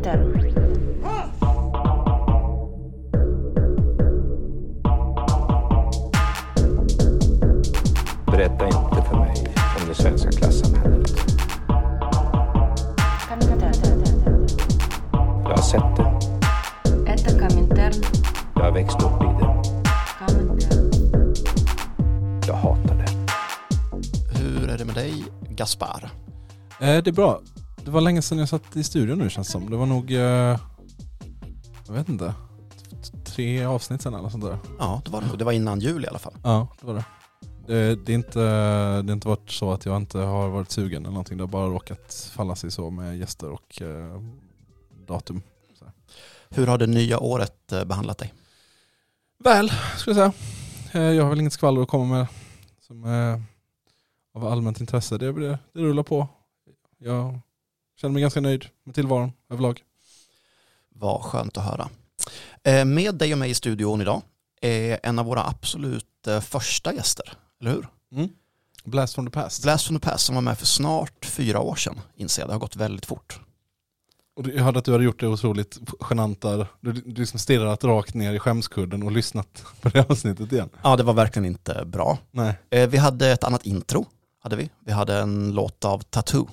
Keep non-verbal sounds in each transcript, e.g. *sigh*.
Winter. Berätta inte för mig om det svenska klassamhället. Jag har sett det. Jag har växt upp i det. Jag hatar det. Hur är det med dig, Gaspar? Eh, det är bra. Det var länge sedan jag satt i studion nu känns det som. Det var nog, eh, jag vet inte, tre avsnitt sedan eller sånt där. Ja, det var det. Det var innan jul i alla fall. Ja, det var det. Det, det, är inte, det har inte varit så att jag inte har varit sugen eller någonting. Det har bara råkat falla sig så med gäster och eh, datum. Hur har det nya året eh, behandlat dig? Väl, skulle jag säga. Jag har väl inget skvaller att komma med som är av allmänt intresse. Det, det, det rullar på. Jag känner mig ganska nöjd med tillvaron överlag. Vad skönt att höra. Eh, Med dig och mig i studion idag är en av våra absolut eh, första gäster, eller hur? Blast from the past. Blast from the past som var med för snart fyra år sedan, inser jag. Det har gått väldigt fort. Och jag hörde att du hade gjort det otroligt genant där. Du, du liksom stirrat rakt ner i skämskudden och lyssnat på det avsnittet igen. Ja, det var verkligen inte bra. Nej. Eh, Vi hade ett annat intro, hade vi. Vi hade en låt av Tattoo.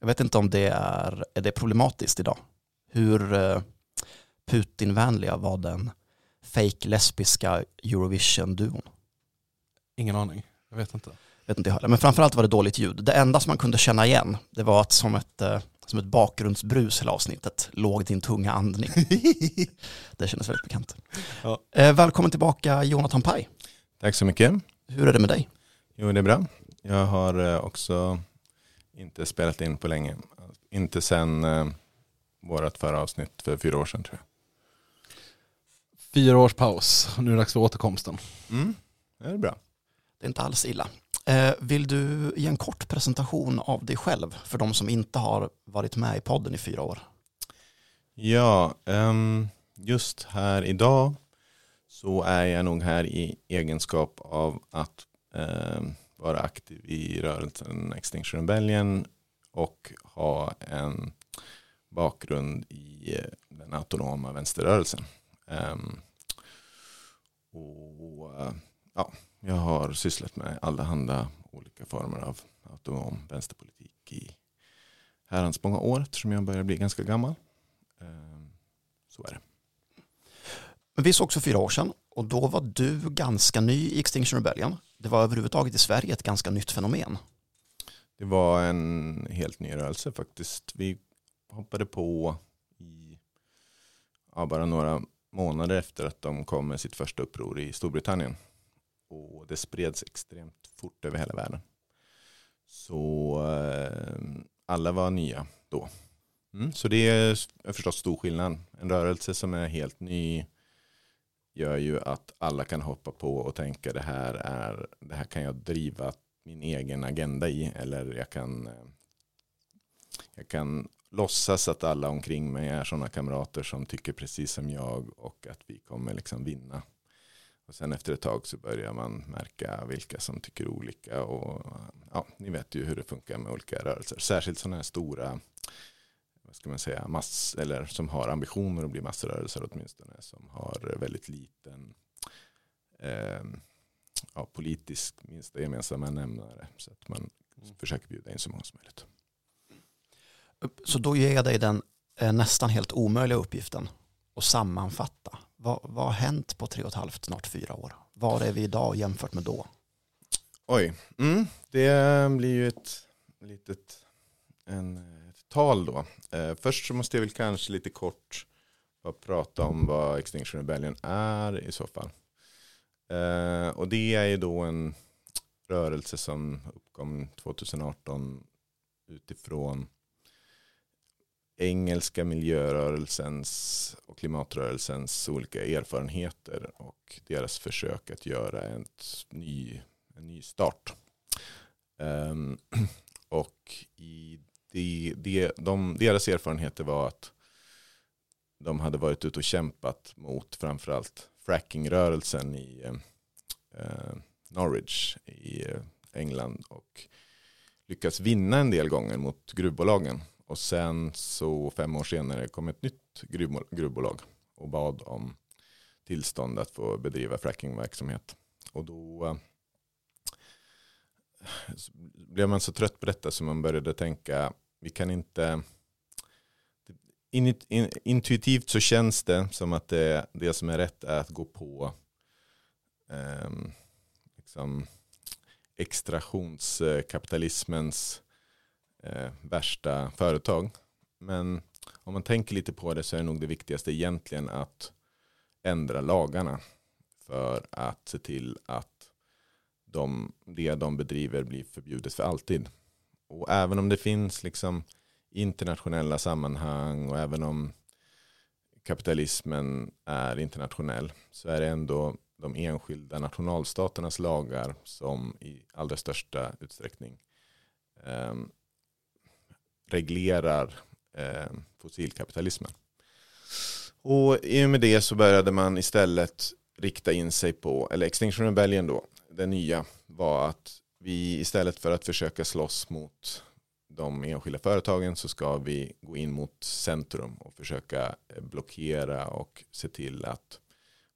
Jag vet inte om det är, är det problematiskt idag. Hur eh, Putin-vänliga var den fake lesbiska Eurovision-duon? Ingen aning. Jag vet inte. vet inte heller. Men framförallt var det dåligt ljud. Det enda som man kunde känna igen, det var att som ett, eh, som ett bakgrundsbrus hela avsnittet låg din tunga andning. *laughs* det kändes väldigt bekant. Ja. Eh, välkommen tillbaka Jonathan Paj. Tack så mycket. Hur är det med dig? Jo, det är bra. Jag har också inte spelat in på länge. Inte sedan eh, vårt förra avsnitt för fyra år sedan tror Fyra års paus. Nu är det dags för återkomsten. jag. Mm. Det är bra. Det är inte alls illa. Eh, vill du ge en kort presentation av dig själv för de som inte har varit med i podden i fyra år? Ja, ehm, just här idag så är jag nog här i egenskap av att ehm, vara aktiv i rörelsen Extinction Rebellion och ha en bakgrund i eh, den autonoma vänsterrörelsen. Ehm, och eh, ja, jag har sysslat med allehanda olika former av autonom vänsterpolitik i herrans många år eftersom jag börjar bli ganska gammal. Ehm, så är det. Men vi såg också fyra år sedan och då var du ganska ny i Extinction Rebellion. Det var överhuvudtaget i Sverige ett ganska nytt fenomen. Det var en helt ny rörelse faktiskt. Vi hoppade på i ja, bara några månader efter att de kom med sitt första uppror i Storbritannien. Och det spreds extremt fort över hela världen. Så eh, alla var nya då. Mm, så det är förstås stor skillnad. En rörelse som är helt ny gör ju att alla kan hoppa på och tänka det här, är, det här kan jag driva min egen agenda i. Eller jag kan, jag kan låtsas att alla omkring mig är sådana kamrater som tycker precis som jag och att vi kommer liksom vinna. Och sen efter ett tag så börjar man märka vilka som tycker olika. Och ja, ni vet ju hur det funkar med olika rörelser. Särskilt sådana här stora, vad ska man säga, mass, eller som har ambitioner att bli massrörelser åtminstone. Som har väldigt liten eh, ja, politisk minsta gemensamma nämnare. Så att man försöker bjuda in så många som möjligt. Så då ger jag dig den eh, nästan helt omöjliga uppgiften att sammanfatta. Vad, vad har hänt på tre och ett halvt, snart fyra år? Var är vi idag jämfört med då? Oj, mm, det blir ju ett litet en, ett tal då. Eh, först så måste jag väl kanske lite kort bara prata om vad Extinction Rebellion är i så fall. Eh, och det är ju då en rörelse som uppkom 2018 utifrån engelska miljörörelsens och klimatrörelsens olika erfarenheter och deras försök att göra ett ny, en ny start. Um, *clears throat* och i de, de, de, deras erfarenheter var att de hade varit ute och kämpat mot framförallt frackingrörelsen i eh, eh, Norwich i eh, England och lyckats vinna en del gånger mot gruvbolagen Och sen så fem år senare kom ett nytt gruvbolag och bad om tillstånd att få bedriva frackingverksamhet. Och då eh, blev man så trött på detta så man började tänka vi kan inte in, in, intuitivt så känns det som att det, det som är rätt är att gå på eh, liksom extraktionskapitalismens eh, värsta företag. Men om man tänker lite på det så är det nog det viktigaste egentligen att ändra lagarna för att se till att de, det de bedriver blir förbjudet för alltid. Och även om det finns liksom internationella sammanhang och även om kapitalismen är internationell så är det ändå de enskilda nationalstaternas lagar som i allra största utsträckning eh, reglerar eh, fossilkapitalismen. Och i och med det så började man istället rikta in sig på, eller Extinction Rebellion då, det nya var att vi istället för att försöka slåss mot de enskilda företagen så ska vi gå in mot centrum och försöka eh, blockera och se till att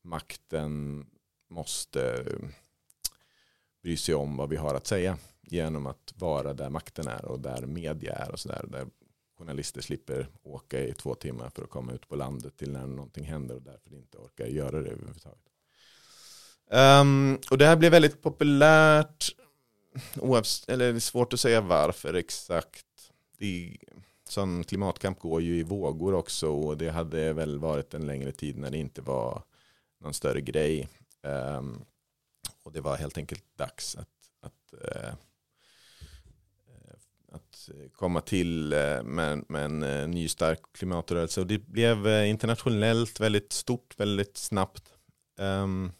makten måste eh, bry sig om vad vi har att säga genom att vara där makten är och där media är och sådär. Där journalister slipper åka i två timmar för att komma ut på landet till när någonting händer och därför inte orkar göra det överhuvudtaget. Um, och det här blev väldigt populärt eller det är svårt att säga varför exakt. Det, sån klimatkamp går ju i vågor också och det hade väl varit en längre tid när det inte var någon större grej. Um, och det var helt enkelt dags att, att, uh, att komma till uh, med, med en uh, ny stark klimatrörelse. Och det blev internationellt väldigt stort, väldigt snabbt. Um,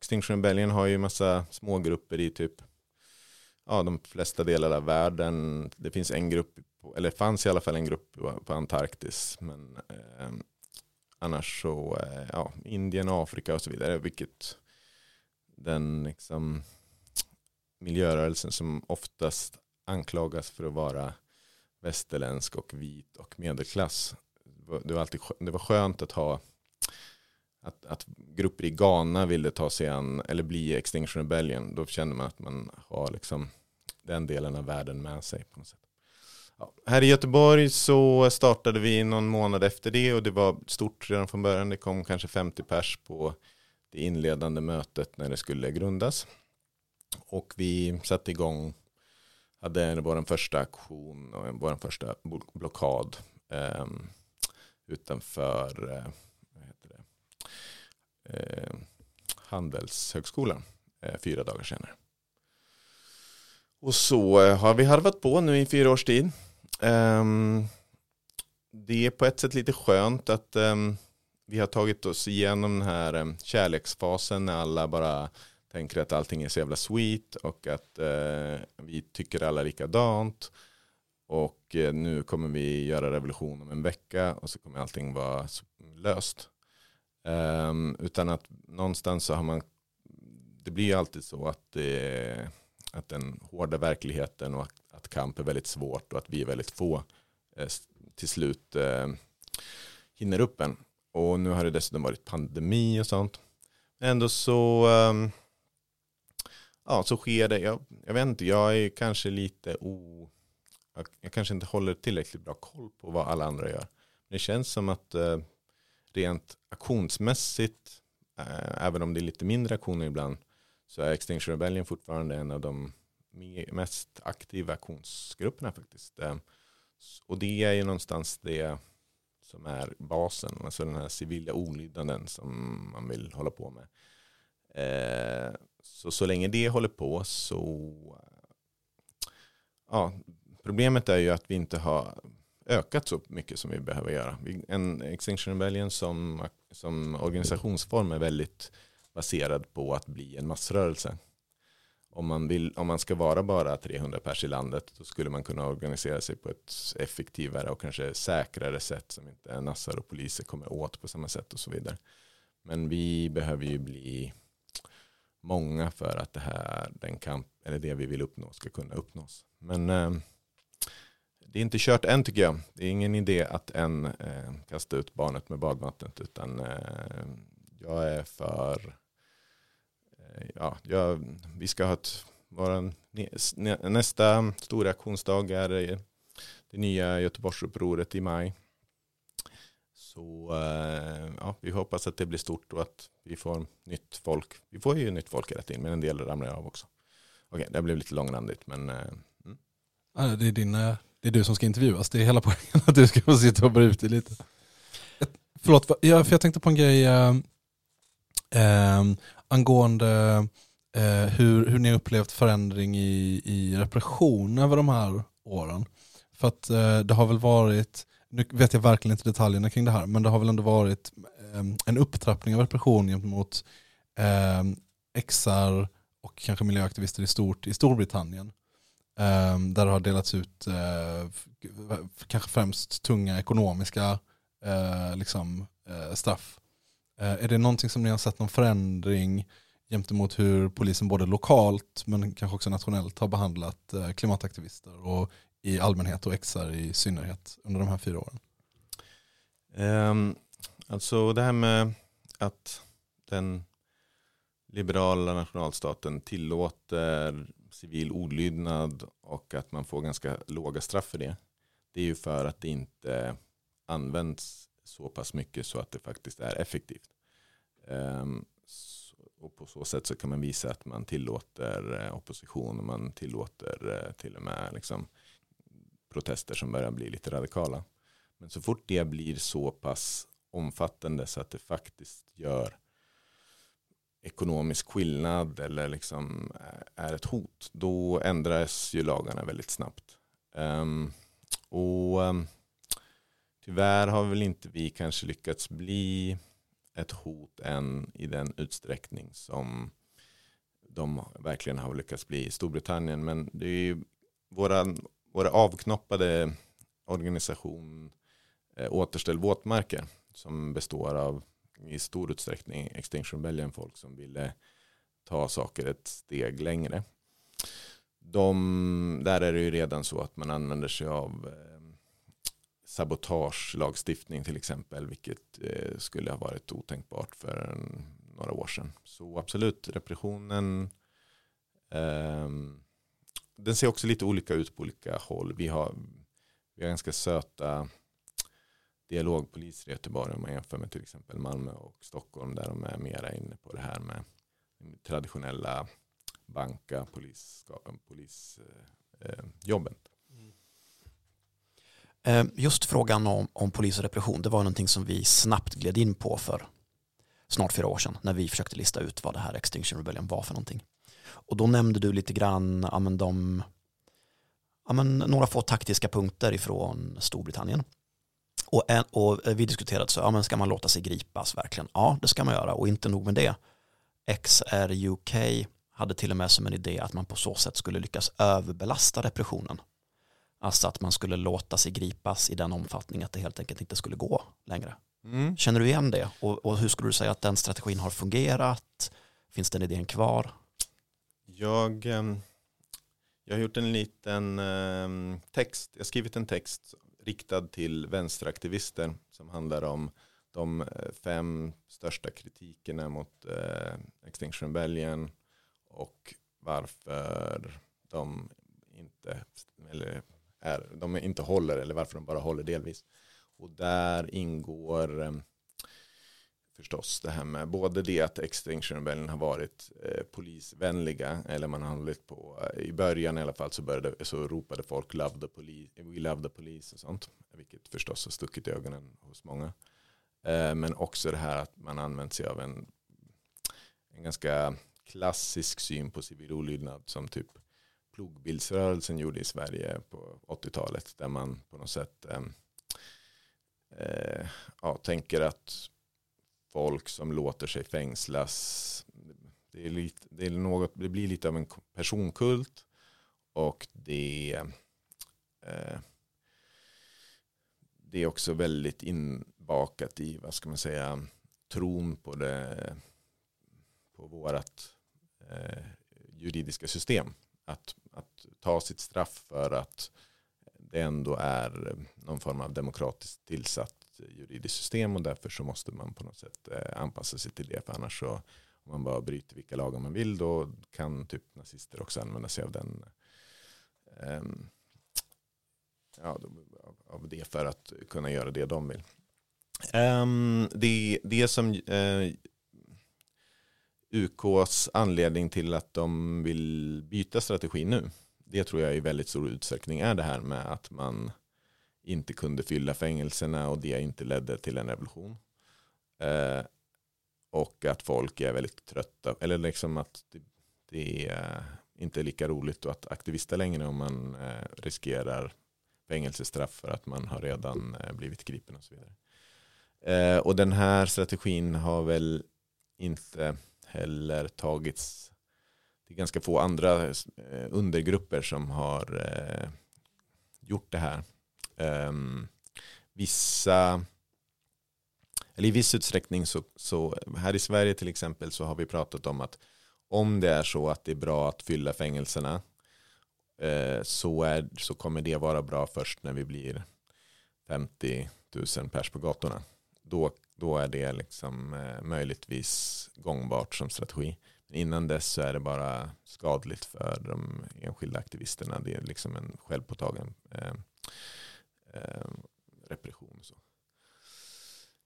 Extinction Rebellion har ju massa smågrupper i typ ja, de flesta delar av världen. Det finns en grupp, eller fanns i alla fall en grupp på Antarktis. Men eh, annars så, eh, ja, Indien, Afrika och så vidare. Vilket den liksom, miljörörelsen som oftast anklagas för att vara västerländsk och vit och medelklass. Det var, alltid, det var skönt att ha att, att grupper i Ghana ville ta sig an eller bli Extinction Rebellion. Då känner man att man har liksom den delen av världen med sig på något sätt. Ja, här i Göteborg så startade vi någon månad efter det och det var stort redan från början. Det kom kanske 50 pers på det inledande mötet när det skulle grundas. Och vi satte igång, hade vår första aktion och vår första blockad eh, utanför eh, eh, Handelshögskolan eh, fyra dagar senare. Och så eh, har vi harvat på nu i fyra års tid. Ehm, det är på ett sätt lite skönt att ehm, vi har tagit oss igenom den här ehm, kärleksfasen när alla bara tänker att allting är så jävla sweet och att eh, vi tycker alla likadant. Och eh, nu kommer vi göra revolution om en vecka och så kommer allting vara löst. Um, utan att någonstans så har man, det blir alltid så att, det, att den hårda verkligheten och att, att kamp är väldigt svårt och att vi är väldigt få eh, till slut eh, hinner upp en. Och nu har det dessutom varit pandemi och sånt. Ändå så, um, ja, så sker det. Jag, jag vet inte, jag är kanske lite o... Jag, jag kanske inte håller tillräckligt bra koll på vad alla andra gör. Men det känns som att eh, rent aktionsmässigt, eh, även om det är lite mindre aktioner ibland, så är Extinction Rebellion fortfarande en av de mest aktiva aktionsgrupperna faktiskt. Eh, och det är ju någonstans det som är basen, alltså den här civila olydnaden som man vill hålla på med. Eh, så så länge det håller på så, ja, problemet är ju att vi inte har ökat så mycket som vi behöver göra. En Extinction Rebellion som, som organisationsform är väldigt baserad på att bli en massrörelse. Om man, vill, om man ska vara bara 300 pers i landet då skulle man kunna organisera sig på ett effektivare och kanske säkrare sätt som inte nassar och poliser kommer åt på samma sätt och så vidare. Men vi behöver ju bli många för att det här, den kamp, eller det vi vill uppnå ska kunna uppnås. Men eh, det är inte kört än tycker jag. Det är ingen idé att än eh, kasta ut barnet med badvattnet utan eh, jag är för eh, ja, jag, vi ska ha ett, vår, nästa stora aktionsdag är det nya Göteborgsupproret i maj. Så eh, ja, vi hoppas att det blir stort och att vi får nytt folk. Vi får ju nytt folk hela tiden men en del ramlar av också. Okej, det blev lite långrandigt men eh, mm. det, är din, det är du som ska intervjuas, det är hela poängen att du ska få sitta och bryta ut lite. Förlåt, jag, för jag tänkte på en grej äh, angående äh, hur, hur ni har upplevt förändring i, i repression över de här åren. För att eh, det har väl varit, nu vet jag verkligen inte detaljerna kring det här, men det har väl ändå varit ehm, en upptrappning av repression gentemot eh, XR och kanske miljöaktivister i stort i Storbritannien. Ehm, där det har delats ut eh, kanske främst tunga ekonomiska eh, liksom, eh, straff. är det någonting som ni har sett någon förändring gentemot hur polisen både lokalt men kanske också nationellt har behandlat klimataktivister och i allmänhet och XR i synnerhet under de här fyra åren? Um, alltså det här med att den liberala nationalstaten tillåter civil olydnad och att man får ganska låga straff för det. Det är ju för att det inte används så pass mycket så att det faktiskt är effektivt. Ehm, och på så sätt så kan man visa att man tillåter eh, opposition och man tillåter eh, till och med liksom protester som börjar bli lite radikala. Men så fort det blir så pass omfattande så att det faktiskt gör ekonomisk skillnad eller liksom eh, är ett hot, då ändras ju lagarna väldigt snabbt. Um, och um, tyvärr har väl inte vi kanske lyckats bli ett hot än i den utsträckning som de verkligen har lyckats bli i Storbritannien. Men det är ju våra, våra avknoppade organisation eh, Återställ våtmarker som består av i stor utsträckning Extinction Rebellion folk som ville ta saker ett steg längre. De, där är det ju redan så att man använder sig av eh, sabotagelagstiftning till exempel, vilket eh, skulle ha varit otänkbart för några år sedan. Så absolut, repressionen eh, den ser också lite olika ut på olika håll. Vi har, vi har ganska söta dialogpoliser i Göteborg om man jämför med till exempel Malmö och Stockholm där de är mera inne på det här med traditionella banka polisjobben. Polis, eh, eh, mm. eh, Just frågan om, om polis och repression, det var någonting som vi snabbt gled in på för snart fyra år sedan när vi försökte lista ut vad det här Extinction Rebellion var för någonting. Och då nämnde du lite grann ja, men de, ja, men några få taktiska punkter ifrån Storbritannien. Och, en, och vi diskuterade så, ja men ska man låta sig gripas verkligen? Ja, det ska man göra och inte nog med det. XR UK hade till och med som en idé att man på så sätt skulle lyckas överbelasta repressionen. Alltså att man skulle låta sig gripas i den omfattning att det helt enkelt inte skulle gå längre. Mm. Känner du igen det? Och, och, hur skulle du säga att den strategin har fungerat? Finns den idén kvar? Jag, ehm, jag har gjort en liten ehm, text, jag har skrivit en text riktad till vänsteraktivister som handlar om de eh, fem största kritikerna mot eh, Extinction Rebellion och varför de inte, eller är, de inte håller eller varför de bara håller delvis. Och där ingår eh, förstås det här med både det att Extinction Rebellion har varit eh, polisvänliga eller man har hållit på eh, i början i alla fall så, började, så ropade folk love the police, we love the police och sånt vilket förstås har stuckit i ögonen hos många. Eh, men också det här att man använt sig av en, en ganska klassisk syn på civil olydnad som typ plogbilsrörelsen gjorde i Sverige på 80-talet där man på något sätt eh, eh, ja, tänker att folk som låter sig fängslas. Det, är lite, det, är något, det blir lite av en personkult och det, eh, det är också väldigt inbakat i, vad ska man säga, tron på, det, på vårat eh, juridiska system. Att, att ta sitt straff för att det ändå är någon form av demokratiskt tillsatt juridiskt system och därför så måste man på något sätt eh, anpassa sig till det. För annars så om man bara bryter vilka lagar man vill då kan typ nazister också använda sig av den um, ja, av- av det för att kunna göra det de vill. Um, det, det som eh, uh, UKs anledning till att de vill byta strategi nu det tror jag i väldigt stor utsträckning är det här med att man inte kunde fylla fängelserna och det inte ledde till en revolution. Eh, och att folk är väldigt trötta, eller liksom att det, det är inte lika roligt att aktivista längre om man eh, riskerar fängelsestraff för att man har redan eh, blivit gripen och så vidare. Eh, och den här strategin har väl inte heller tagits det är ganska få andra eh, undergrupper som har eh, gjort det här. Ehm, vissa, eller i viss utsträckning så, så här i Sverige till exempel så har vi pratat om att om det är så att det är bra att fylla fängelserna eh, så, är, så kommer det vara bra först när vi blir 50 000 pers på gatorna. Då, då är det liksom eh, möjligtvis gångbart som strategi. Men innan dess så är det bara skadligt för de enskilda aktivisterna. Det är liksom en självpåtagen eh, Ehm, repression. och Så.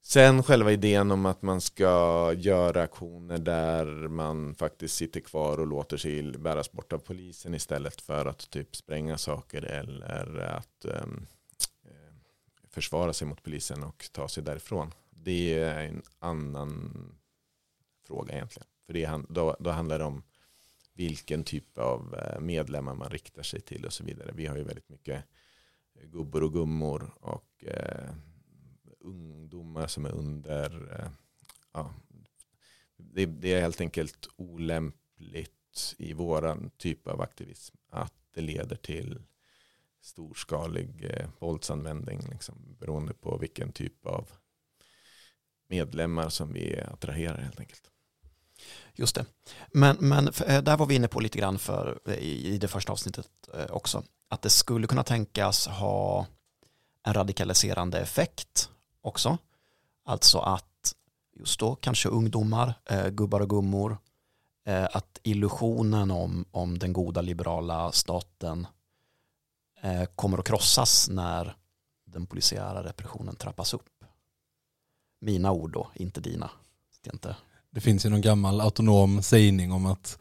Sen själva idén om att man ska göra aktioner där man faktiskt sitter kvar och låter sig bäras bort av polisen istället för att typ spränga saker eller att ehm, eh, försvara sig mot polisen och ta sig därifrån. Det är en annan fråga egentligen. För det, då, då handlar det om vilken typ av eh, medlemmar man riktar sig till och så vidare. Vi har ju väldigt mycket gubbor och gummor och eh, ungdomar som är under, eh, ja, det, det är helt enkelt olämpligt i våran typ av aktivism att det leder till storskalig eh, våldsanvändning liksom, beroende på vilken typ av medlemmar som vi attraherar helt enkelt. Just det. Men, men för, eh, där var vi inne på lite grann för, eh, i, i det första avsnittet eh, också. Att det skulle kunna tänkas ha en radikaliserande effekt också. Alltså att just då kanske ungdomar, eh, gubbar och gummor, eh, att illusionen om, om den goda liberala staten eh, kommer att krossas när den polisiära repressionen trappas upp. Mina ord då, inte dina. Det inte det finns ju någon gammal autonom sägning om att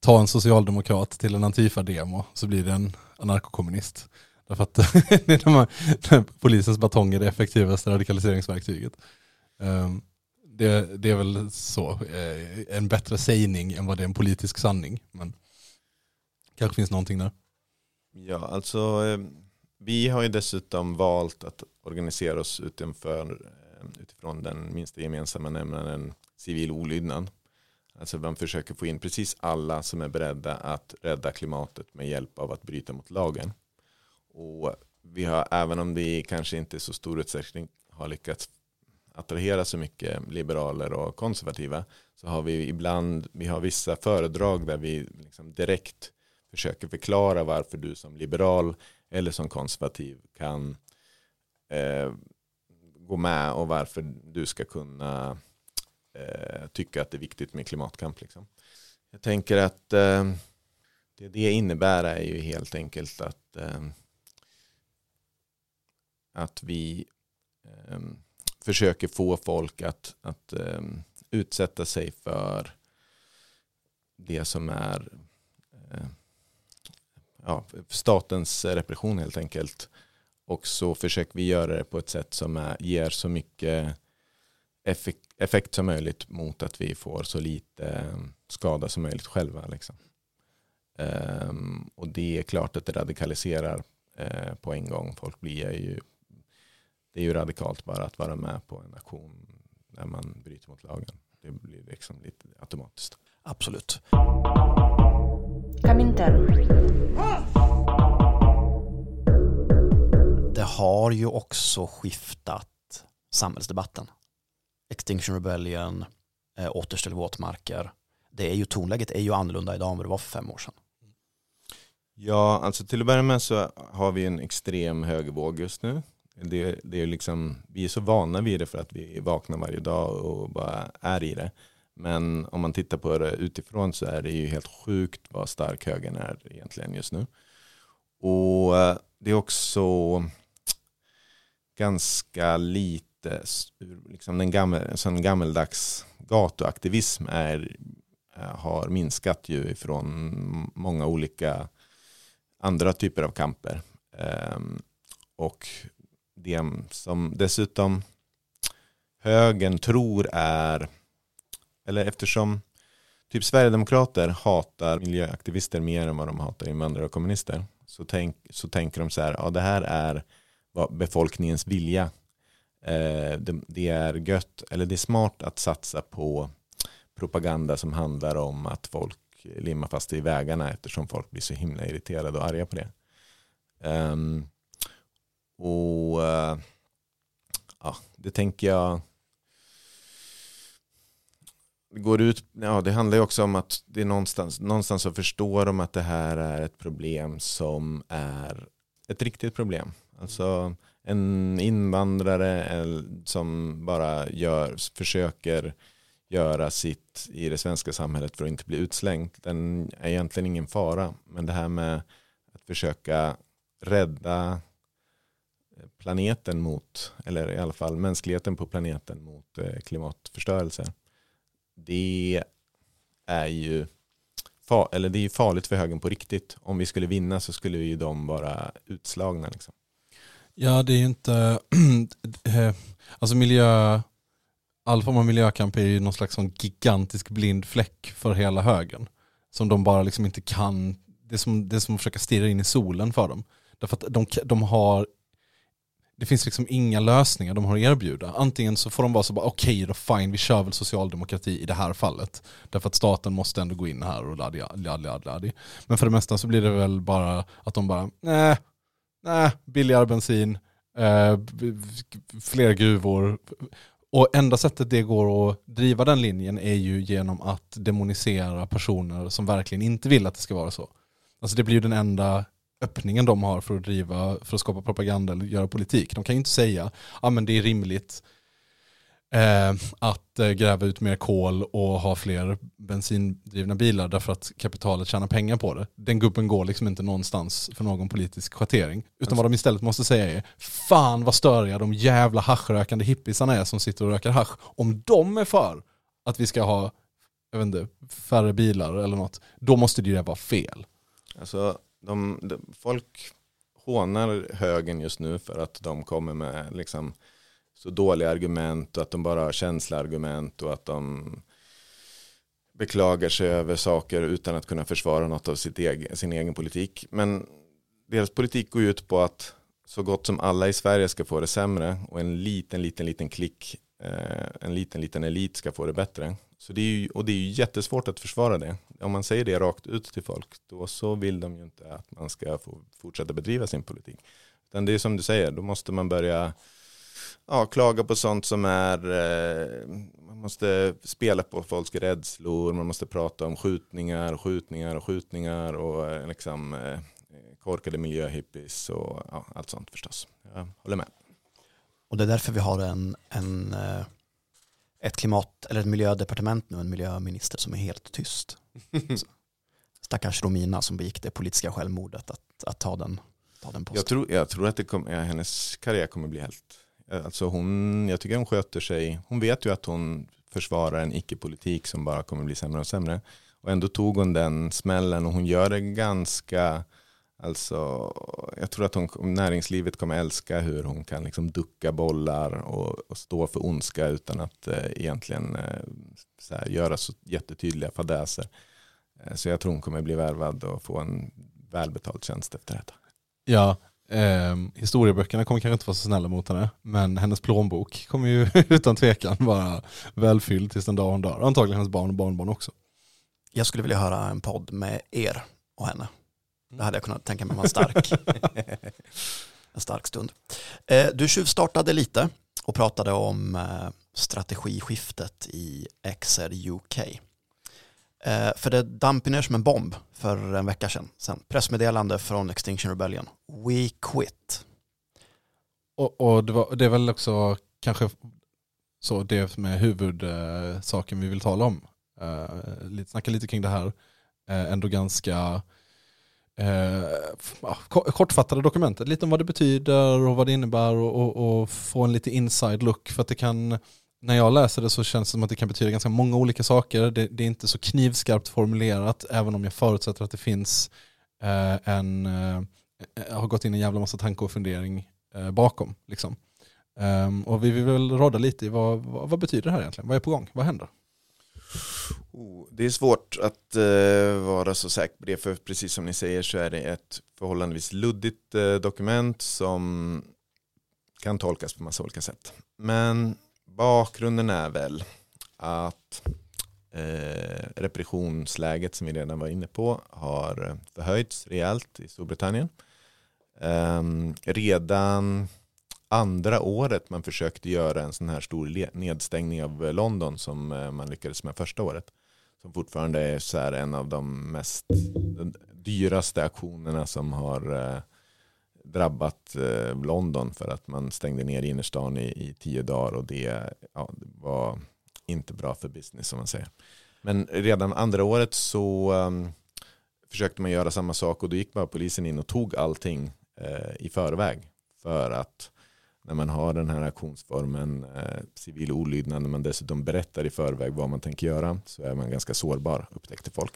ta en socialdemokrat till en antifa-demo så blir det en anarkokommunist. Därför att *laughs* det de här, polisens batong är det effektivaste radikaliseringsverktyget. Ehm, det, det är väl så, eh, en bättre sägning än vad det är en politisk sanning. Men kanske finns någonting där. Ja, alltså ehm, vi har ju dessutom valt att organisera oss utifrån, ehm, utifrån den minsta gemensamma nämnaren civil olydnad. Alltså man försöker få in precis alla som är beredda att rädda klimatet med hjälp av att bryta mot lagen. Och vi har, även om det kanske inte i så stor utsträckning har lyckats attrahera så mycket liberaler och konservativa så har vi ibland, vi har vissa föredrag där vi liksom direkt försöker förklara varför du som liberal eller som konservativ kan eh, gå med och varför du ska kunna eh, tycka att det är viktigt med klimatkamp. Liksom. Jag tänker att eh, det det innebär är ju helt enkelt att, eh, att vi eh, försöker få folk att, att eh, utsätta sig för det som är eh, ja, statens repression helt enkelt. Och så försöker vi göra det på ett sätt som är, ger så mycket effekt, effekt som möjligt mot att vi får så lite eh, skada som möjligt själva. Liksom. Ehm, och det är klart att det radikaliserar eh, på en gång. Folk blir ju, det är ju radikalt bara att vara med på en aktion när man bryter mot lagen. Det blir liksom lite automatiskt. Absolut. Det har ju också skiftat samhällsdebatten. Extinction Rebellion, eh, återställ våtmarker. Det är ju tonläget är ju annorlunda idag än vad det var för fem år sedan. Ja, alltså till att börja med så har vi en extrem högervåg just nu. Det, det är liksom, vi är så vana vid det för att vi vaknar varje dag och bara är i det. Men om man tittar på det utifrån så är det ju helt sjukt vad stark högern är egentligen just nu. Och eh, det är också ganska lite, liksom den gammel, gammeldags gatuaktivism är, eh, har minskat ju ifrån många olika andra typer av kamper. Ehm, och det som dessutom högern tror är, eller eftersom typ Sverigedemokrater hatar miljöaktivister mer än vad de hatar invandrare och kommunister så, tänk, så tänker de så här, ja det här är befolkningens vilja. Eh, det, det, är gött, eller det är smart att satsa på propaganda som handlar om att folk limmar fast i vägarna eftersom folk blir så himla irriterade och arga på det. Um, och uh, ja, det tänker jag det går ut, ja det handlar ju också om att det är någonstans, någonstans så förstår de att det här är ett problem som är ett riktigt problem. Alltså en invandrare eh, som bara gör, försöker göra sitt i det svenska samhället för att inte bli utslängd. Den är egentligen ingen fara. Men det här med att försöka rädda planeten mot, eller i alla fall mänskligheten på planeten mot eh, klimatförstörelse. Det är ju eller det är farligt för högern på riktigt. Om vi skulle vinna så skulle ju de vara utslagna. Liksom. Ja, det är ju inte, *clears throat* eh, alltså miljö, all form av miljökamp är ju någon slags sån gigantisk blind fläck för hela högen. Som de bara liksom inte kan, det är som, det är som att försöka stirra in i solen för dem. Därför att de, de har, det finns liksom inga lösningar de har att erbjuda. Antingen så får de vara så bara okej okay, då fine, vi kör väl socialdemokrati i det här fallet. Därför att staten måste ändå gå in här och ladda, ladda, ladda. Men för det mesta så blir det väl bara att de bara, nej, nej, billigare bensin, eh, fler gruvor, och enda sättet det går att driva den linjen är ju genom att demonisera personer som verkligen inte vill att det ska vara så. Alltså det blir ju den enda öppningen de har för att driva, för att skapa propaganda eller göra politik. De kan ju inte säga, ja ah, men det är rimligt eh, att eh, gräva ut mer kol och ha fler bensindrivna bilar därför att kapitalet tjänar pengar på det. Den gubben går liksom inte någonstans för någon politisk schattering. Utan alltså. vad de istället måste säga är, fan vad störiga de jävla haschrökande hippisarna är som sitter och röker hasch. Om de är för att vi ska ha jag vet inte, färre bilar eller något, då måste det ju vara fel. Alltså, de, de, folk hånar högen just nu för att de kommer med liksom så dåliga argument och att de bara har känsloargument och att de beklagar sig över saker utan att kunna försvara något av sitt egen, sin egen politik. Men deras politik går ut på att så gott som alla i Sverige ska få det sämre och en liten, liten, liten klick, eh, en liten, liten elit ska få det bättre. Så det är ju, och det är ju jättesvårt att försvara det. Om man säger det rakt ut till folk, då så vill de ju inte att man ska få fortsätta bedriva sin politik. Utan det är som du säger, då måste man börja ja, klaga på sånt som är, eh, man måste spela på folks rädslor, man måste prata om skjutningar, skjutningar och skjutningar och eh, liksom eh, korkade miljöhippies och ja, allt sånt förstås. Jag håller med. Och det är därför vi har en, en ett klimat eller ett miljödepartement nu, en miljöminister som är helt tyst. *laughs* Stackars Romina som begick det politiska självmordet att, att ta den, ta den posten. Jag tror, jag tror att det kom, ja, hennes karriär kommer bli helt Eh, alltså hon, jag tycker hon sköter sig. Hon vet ju att hon försvarar en icke-politik som bara kommer bli sämre och sämre. Och ändå tog hon den smällen och hon gör det ganska, alltså jag tror att hon, näringslivet kommer älska hur hon kan liksom ducka bollar och, och stå för ondska utan att eh, egentligen eh, så här, göra så jättetydliga fadäser. Eh, så jag tror hon kommer bli värvad och få en välbetald tjänst efter detta. Ja, Eh, historieböckerna kommer kanske inte vara så snälla mot henne, men hennes plånbok kommer ju *laughs* utan tvekan vara välfylld tills den dag hon dör. Antagligen hennes barn och barnbarn också. Jag skulle vilja höra en podd med er och henne. Det hade jag kunnat tänka mig vara stark. *laughs* en stark stund. Eh, du tjuvstartade lite och pratade om eh, strategiskiftet i XR UK. Eh, för det damp ju ner som en bomb för en vecka sedan. Sen pressmeddelande från Extinction Rebellion. We quit. Och, och det, var, det är väl också kanske så det med huvudsaken vi vill tala om. Eh, snacka lite kring det här. Eh, ändå ganska eh, ah, kortfattade dokumentet. Lite om vad det betyder och vad det innebär och, och, och, få en lite inside look. För att det kan, när jag läser det så känns det som att det kan betyda ganska många olika saker. Det, det är inte så knivskarpt formulerat även om jag förutsätter att det finns eh, en, eh, eh, har gått in en jävla massa tanke och fundering bakom. Liksom. Um, och vi vill väl råda lite i vad, vad, vad, betyder det här egentligen? Vad är på gång? Vad händer? Oh, det är svårt att uh, vara så säker på det för precis som ni säger så är det ett förhållandevis luddigt uh, dokument som kan tolkas på massa olika sätt. Men bakgrunden är väl att eh, repressionsläget som vi redan var inne på har förhöjts rejält i Storbritannien. Eh, redan andra året man försökte göra en sån här stor nedstängning av London som eh, man lyckades med första året. Som fortfarande är så en av de mest dyraste aktionerna som har eh, eh, drabbat London för att man stängde ner innerstan i, i tio dagar och det, ja, det var inte bra för business som man säger. Men redan andra året så um, försökte man göra samma sak och då gick bara polisen in och tog allting eh, i förväg för att när man har den här aktionsformen eh, civil olydnad, när man dessutom berättar i förväg vad man tänker göra, så är man ganska sårbar, upptäckte folk.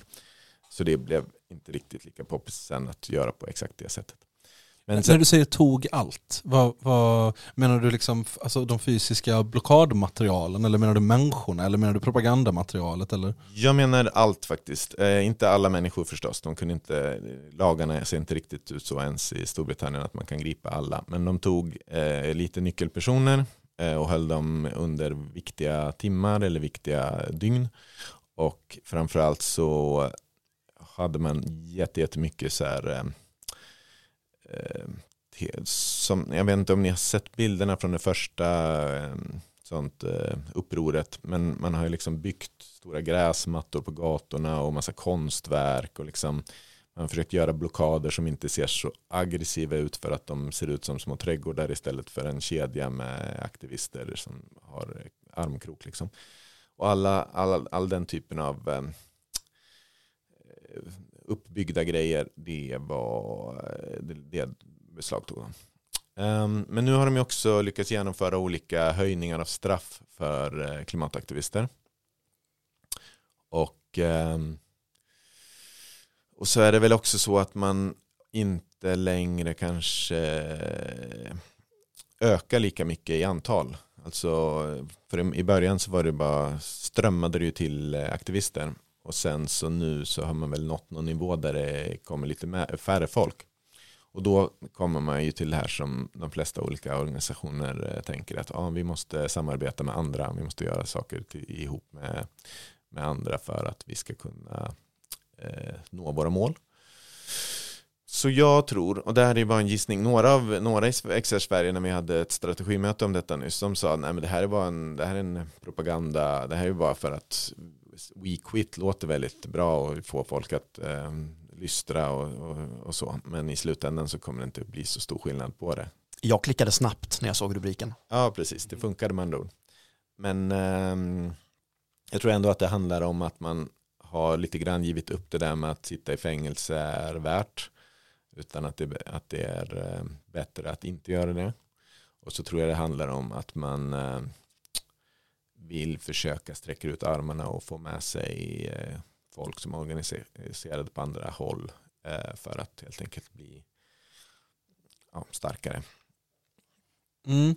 Så det blev inte riktigt lika poppis sen att göra på exakt det sättet. Men sen, när du säger tog allt, vad, vad, menar du liksom alltså de fysiska blockadmaterialen eller menar du människorna eller menar du propagandamaterialet? Eller? Jag menar allt faktiskt, eh, inte alla människor förstås. De kunde inte, lagarna ser inte riktigt ut så ens i Storbritannien att man kan gripa alla. Men de tog eh, lite nyckelpersoner eh, och höll dem under viktiga timmar eller viktiga dygn. Och framförallt så hade man jättemycket så här eh, Eh, som, jag vet inte om ni har sett bilderna från det första eh, sånt eh, upproret. Men man har ju liksom byggt stora gräsmattor på gatorna och massa konstverk. Och liksom, man har försökt göra blockader som inte ser så aggressiva ut för att de ser ut som små trädgårdar istället för en kedja med aktivister som har armkrok. Liksom. Och alla, all, all den typen av uppbyggda grejer, det var det, det beslagtog de. Ehm, men nu har de också lyckats genomföra olika höjningar av straff för eh, klimataktivister. Och, ehm, och så är det väl också så att man inte längre kanske ökar lika mycket i antal. Alltså, för i början så var det bara strömmade det ju till eh, aktivister och sen så nu så har man väl nått någon nivå där det kommer lite färre folk. Och då kommer man ju till det här som de flesta olika organisationer eh, tänker att ah, vi måste samarbeta med andra, vi måste göra saker till, ihop med, med andra för att vi ska kunna eh, nå våra mål. Så jag tror, och det här är bara en gissning, några, av, några i XR Sverige när vi hade ett strategimöte om detta nyss, de sa nej men det här är bara en, det här är en propaganda, det här är bara för att We Quit låter väldigt bra och få folk att eh, lystra och, och, och, så. Men i slutändan så kommer det inte bli så stor skillnad på det. Jag klickade snabbt när jag såg rubriken. Ja, precis. Det funkade med andra ord. Men eh, jag tror ändå att det handlar om att man har lite grann givit upp det där med att sitta i fängelse är värt. Utan att det, att det är eh, bättre att inte göra det. Och så tror jag det handlar om att man eh, vill försöka sträcka ut armarna och få med sig eh, folk som är organiserade på andra håll eh, för att helt enkelt bli ja, starkare. Mm.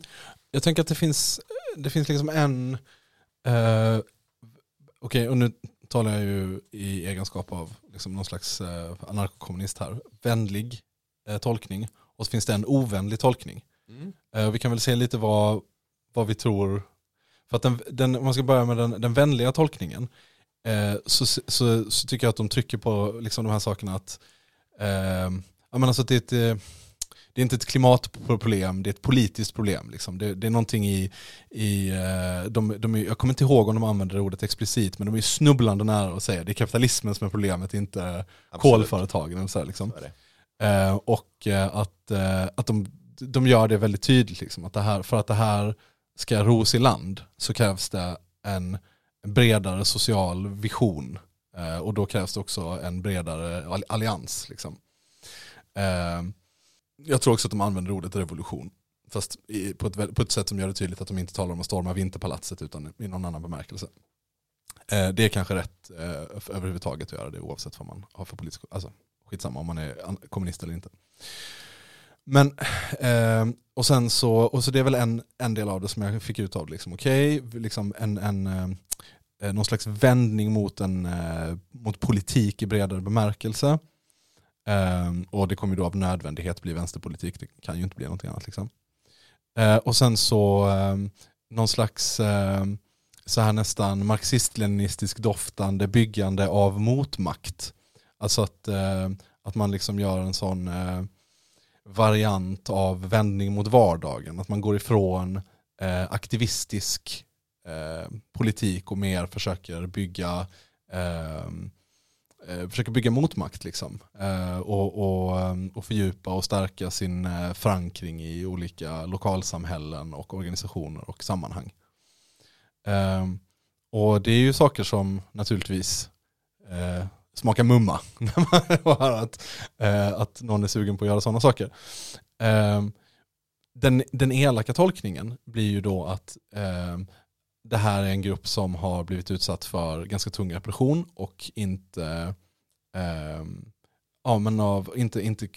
Jag tänker att det finns, det finns liksom en, eh, okej okay, och nu talar jag ju i egenskap av liksom någon slags eh, anarkokommunist här, vänlig eh, tolkning och så finns det en ovänlig tolkning. Mm. Eh, vi kan väl se lite vad, vad vi tror för att den, den, om man ska börja med den, den vänliga tolkningen eh, så, så, så, tycker jag att de trycker på liksom de här sakerna att, eh, menar, alltså det, är ett, eh, det är inte ett klimatproblem, det är ett politiskt problem. Liksom. Det, det är någonting i, i eh, de, de är, jag kommer inte ihåg om de använder ordet explicit, men de är snubblande nära att säga det är kapitalismen som är problemet, inte kolföretagen. Eller så här, liksom. Det. Eh, och eh, att, att de, de gör det väldigt tydligt, liksom, att det här, för att det här ska ros i land så krävs det en bredare social vision. Eh, och då krävs det också en bredare allians. Liksom. Eh, jag tror också att de använder ordet revolution. Fast i, på, ett, på ett sätt som gör det tydligt att de inte talar om att storma Vinterpalatset utan i någon annan bemärkelse. Eh, det är kanske rätt eh, överhuvudtaget att göra det oavsett vad man har för politisk, alltså skitsamma om man är kommunist eller inte. Men, eh, och sen så, och så det är väl en, en del av det som jag fick ut av det, liksom, okej, liksom en, en, ehm, eh, någon slags vändning mot, en, eh, mot politik i bredare bemärkelse. Eh, och det kommer ju då av nödvändighet bli vänsterpolitik, det kan ju inte bli någonting annat. Liksom. Eh, och sen så eh, någon slags eh, så här nästan marxist-leninistisk doftande byggande av motmakt. Alltså att, eh, att man liksom gör en sån eh, variant av vändning mot vardagen. Att man går ifrån eh, aktivistisk eh, politik och mer försöker bygga ehm, eh, försöker bygga motmakt liksom. Eh, och, och, eh, och fördjupa och stärka sin eh, förankring i olika lokalsamhällen och organisationer och sammanhang. Eh, och det är ju saker som naturligtvis eh, smaka mumma *laughs* att, eh, att någon är sugen på att göra sådana saker. Eh, den, den elaka tolkningen blir ju då att eh, det här är en grupp som har blivit utsatt för ganska tung repression och inte, eh, ja, men av, inte, inte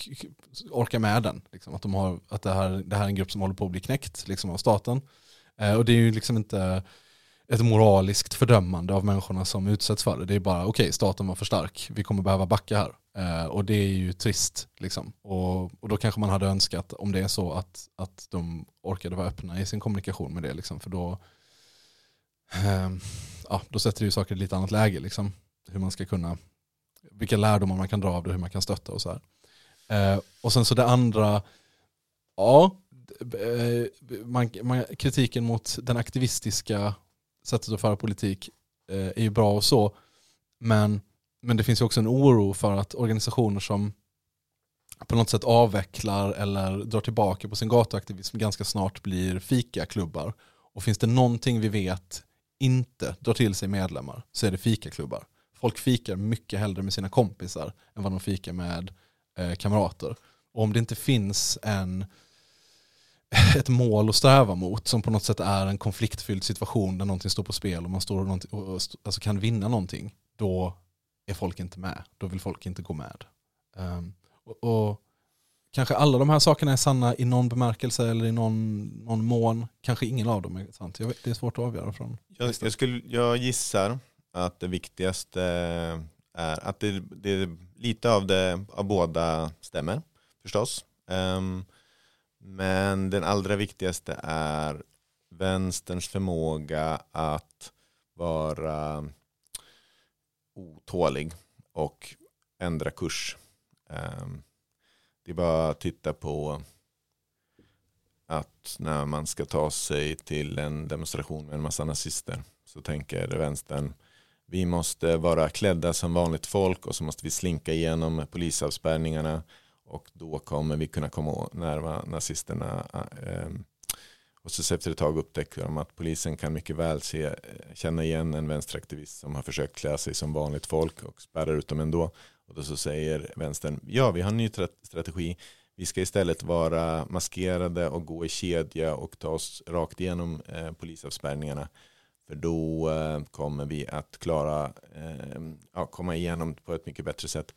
orkar med den. Liksom. Att, de har, att det, här, det här är en grupp som håller på att bli knäckt liksom, av staten. Eh, och det är ju liksom inte ett moraliskt fördömande av människorna som utsätts för det. Det är bara, okej, staten var för stark, vi kommer behöva backa här. Eh, och det är ju trist. Liksom. Och, och då kanske man hade önskat, om det är så, att, att de orkade vara öppna i sin kommunikation med det. Liksom, för då, eh, ja, då sätter det ju saker i ett lite annat läge. Liksom. Hur man ska kunna, vilka lärdomar man kan dra av det, hur man kan stötta och så här. Eh, och sen så det andra, ja, eh, man, man, kritiken mot den aktivistiska sättet att föra politik eh, är ju bra och så. Men, men det finns ju också en oro för att organisationer som på något sätt avvecklar eller drar tillbaka på sin gatuaktivism ganska snart blir fikaklubbar. Och finns det någonting vi vet inte drar till sig medlemmar så är det fikaklubbar. Folk fikar mycket hellre med sina kompisar än vad de fikar med eh, kamrater. Och om det inte finns en *laughs* ett mål att sträva mot som på något sätt är en konfliktfylld situation där någonting står på spel och man står och, och, alltså kan vinna någonting, då är folk inte med. Då vill folk inte gå med. Ehm, och, och kanske alla de här sakerna är sanna i någon bemärkelse eller i någon, någon mån. Kanske ingen av dem är sant. Jag det är svårt att avgöra från. Jag, jag, skulle, jag gissar att det viktigaste är att det, det lite av det av båda stämmer förstås. Ehm, men den allra viktigaste är vänsterns förmåga att vara otålig och ändra kurs. Ehm, det är bara att titta på att när man ska ta sig till en demonstration med en massa nazister så tänker vänstern vi måste vara klädda som vanligt folk och så måste vi slinka igenom polisavspärrningarna och då kommer vi kunna komma närma nazisterna. Eh, eh, och så efter ett tag upptäcker de att polisen kan mycket väl se, eh, känna igen en vänsteraktivist som har försökt klä sig som vanligt folk och spärrar ut dem ändå. Och då så säger vänstern, ja vi har en ny strategi. Vi ska istället vara maskerade och gå i kedja och ta oss rakt igenom eh, polisavspärrningarna. För då eh, kommer vi att klara, eh, ja, komma igenom på ett mycket bättre sätt.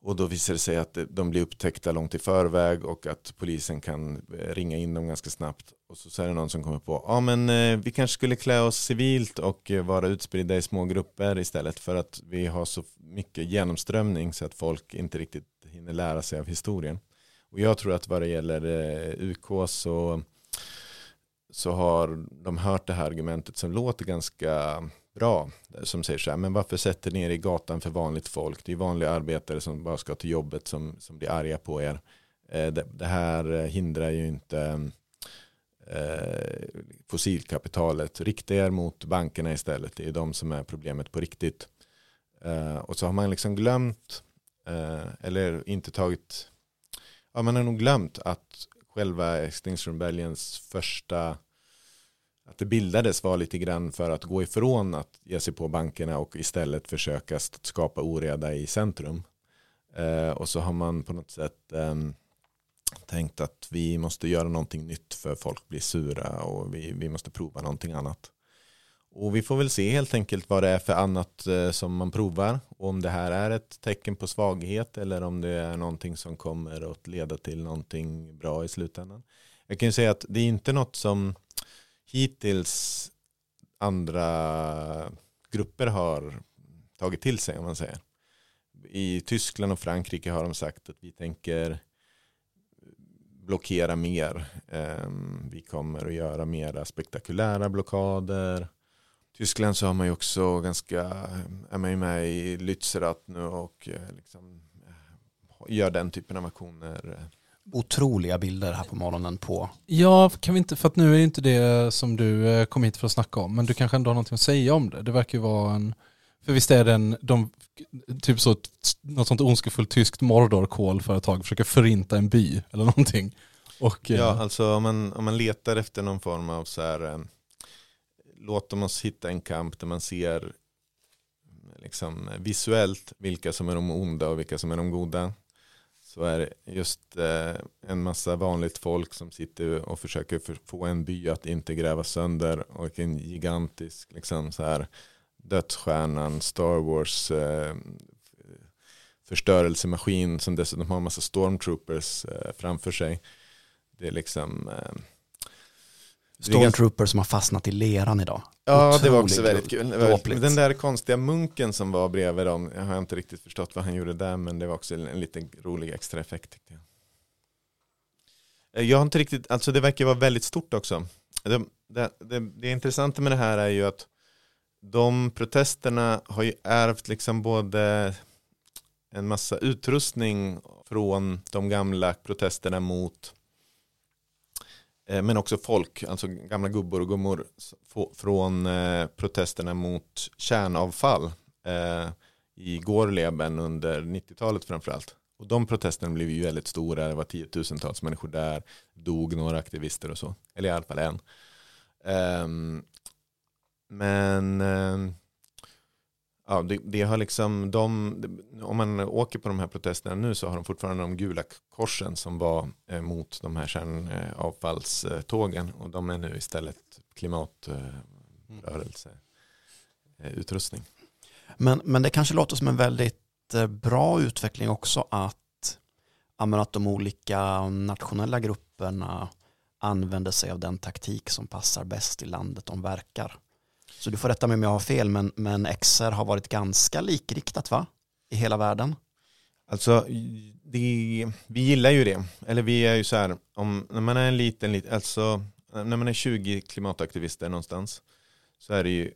Och då visar det sig att de blir upptäckta långt i förväg och att polisen kan eh, ringa in dem ganska snabbt. Och så är det någon som kommer på, ja men eh, vi kanske skulle klä oss civilt och eh, vara utspridda i små grupper istället för att vi har så mycket genomströmning så att folk inte riktigt hinner lära sig av historien. Och jag tror att vad det gäller eh, UK så, så har de hört det här argumentet som låter ganska bra. Eh, som säger så här, men varför sätter ni er i gatan för vanligt folk? Det är vanliga arbetare som bara ska till jobbet som, som blir arga på er. Eh, det, här eh, hindrar ju inte fossilkapitalet. Rikta er mot bankerna istället. Det är de som är problemet på riktigt. Och så har man liksom glömt eller inte tagit ja, man har nog glömt att själva Extinction Rebellions första att det bildades var lite grann för att gå ifrån att ge sig på bankerna och istället försöka skapa oreda i centrum. Eh, och så har man på något sätt eh, tänkt att vi måste göra någonting nytt för folk blir sura och vi, vi måste prova någonting annat. Och vi får väl se helt enkelt vad det är för annat eh, som man provar. Och om det här är ett tecken på svaghet eller om det är någonting som kommer att leda till någonting bra i slutändan. Jag kan ju säga att det är inte något som hittills andra grupper har tagit till sig om man säger. I Tyskland och Frankrike har de sagt att vi tänker blockera mer. Ehm, vi kommer att göra mera spektakulära blockader. Tyskland så har man ju också ganska, är man ju med i Lützerath nu och eh, liksom eh, gör den typen av aktioner. Otroliga bilder här på morgonen på Ja, kan vi inte, för att nu är ju inte det som du eh, kom hit för att snacka om, men du kanske ändå har någonting att säga om det. Det verkar ju vara en, för visst är det en, de, typ så, något sånt ondskefullt tyskt Mordor-kolföretag försöker förinta en by eller någonting. Och, eh, Ja, alltså om man, om man letar efter någon form av så här, eh, låt oss hitta en kamp där man ser liksom visuellt vilka som är de onda och vilka som är de goda. Så är det just eh, en massa vanligt folk som sitter och försöker för, få en by att inte grävas sönder och en gigantisk liksom så här dödsstjärnan Star Wars eh, förstörelsemaskin som dessutom har en massa stormtroopers eh, framför sig. Det är liksom eh, det är ganska- Stormtrooper som har fastnat i leran idag. Ja, det var också Otroligt väldigt kul. Dråpligt. den där konstiga munken som var bredvid dem, jag har inte riktigt förstått vad han gjorde där, men det var också en, liten rolig extra effekt tyckte jag. Eh, Jag har inte riktigt, alltså det verkar vara väldigt stort också. Det, det, det, det intressanta med det här är ju att de protesterna har ju ärvt liksom både en massa utrustning från de gamla protesterna mot Eh, men också folk, alltså gamla gubbor och gummor från eh, protesterna mot kärnavfall eh, i Gorleben under 90-talet framförallt. Och de protesterna blev ju väldigt stora, det var tiotusentals människor där, dog några aktivister och så, eller i alla fall en. Ehm, men ehm, ja, det, det har liksom de, om man åker på de här protesterna nu så har de fortfarande de gula korsen som var eh, mot de här kärnavfallstågen och de är nu istället klimatrörelseutrustning. Eh, men, men det kanske låter som en väldigt eh, bra utveckling också att, att de olika nationella grupperna använder sig av den taktik som passar bäst i landet de verkar. Så du får rätta mig om jag har fel, men, men XR har varit ganska likriktat va? I hela världen. Alltså, det, vi gillar ju det. Eller vi är ju så här, om, när man är en liten, liten, alltså när man är 20 klimataktivister någonstans så är det ju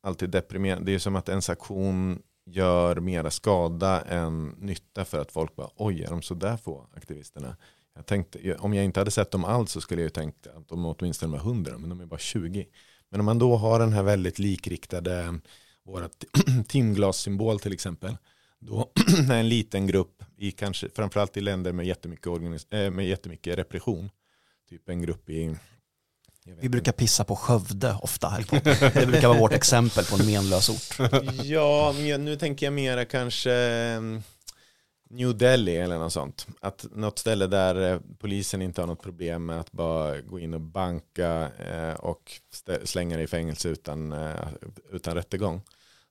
alltid deprimerande. Det är ju som att ens aktion gör mera skada än nytta för att folk bara, oj, är de så där få aktivisterna? Jag tänkte, om jag inte hade sett dem alls så skulle jag ju tänkt att de åtminstone var 100, men de är bara 20. Men om man då har den här väldigt likriktade, våra *clears throat* timglassymbol till exempel, då *clears throat* är en liten grupp, i kanske, framförallt i länder med jättemycket, organis- äh, med jättemycket repression, typ en grupp i Vi brukar pissa på Skövde ofta här. På. Det brukar vara vårt exempel på en menlös ort. *laughs* Ja, men nu tänker jag mera kanske mm, New Delhi eller något sånt. Att något ställe där eh, polisen inte har något problem med att bara gå in och banka eh, och slänga det i fängelse utan, eh, utan rättegång.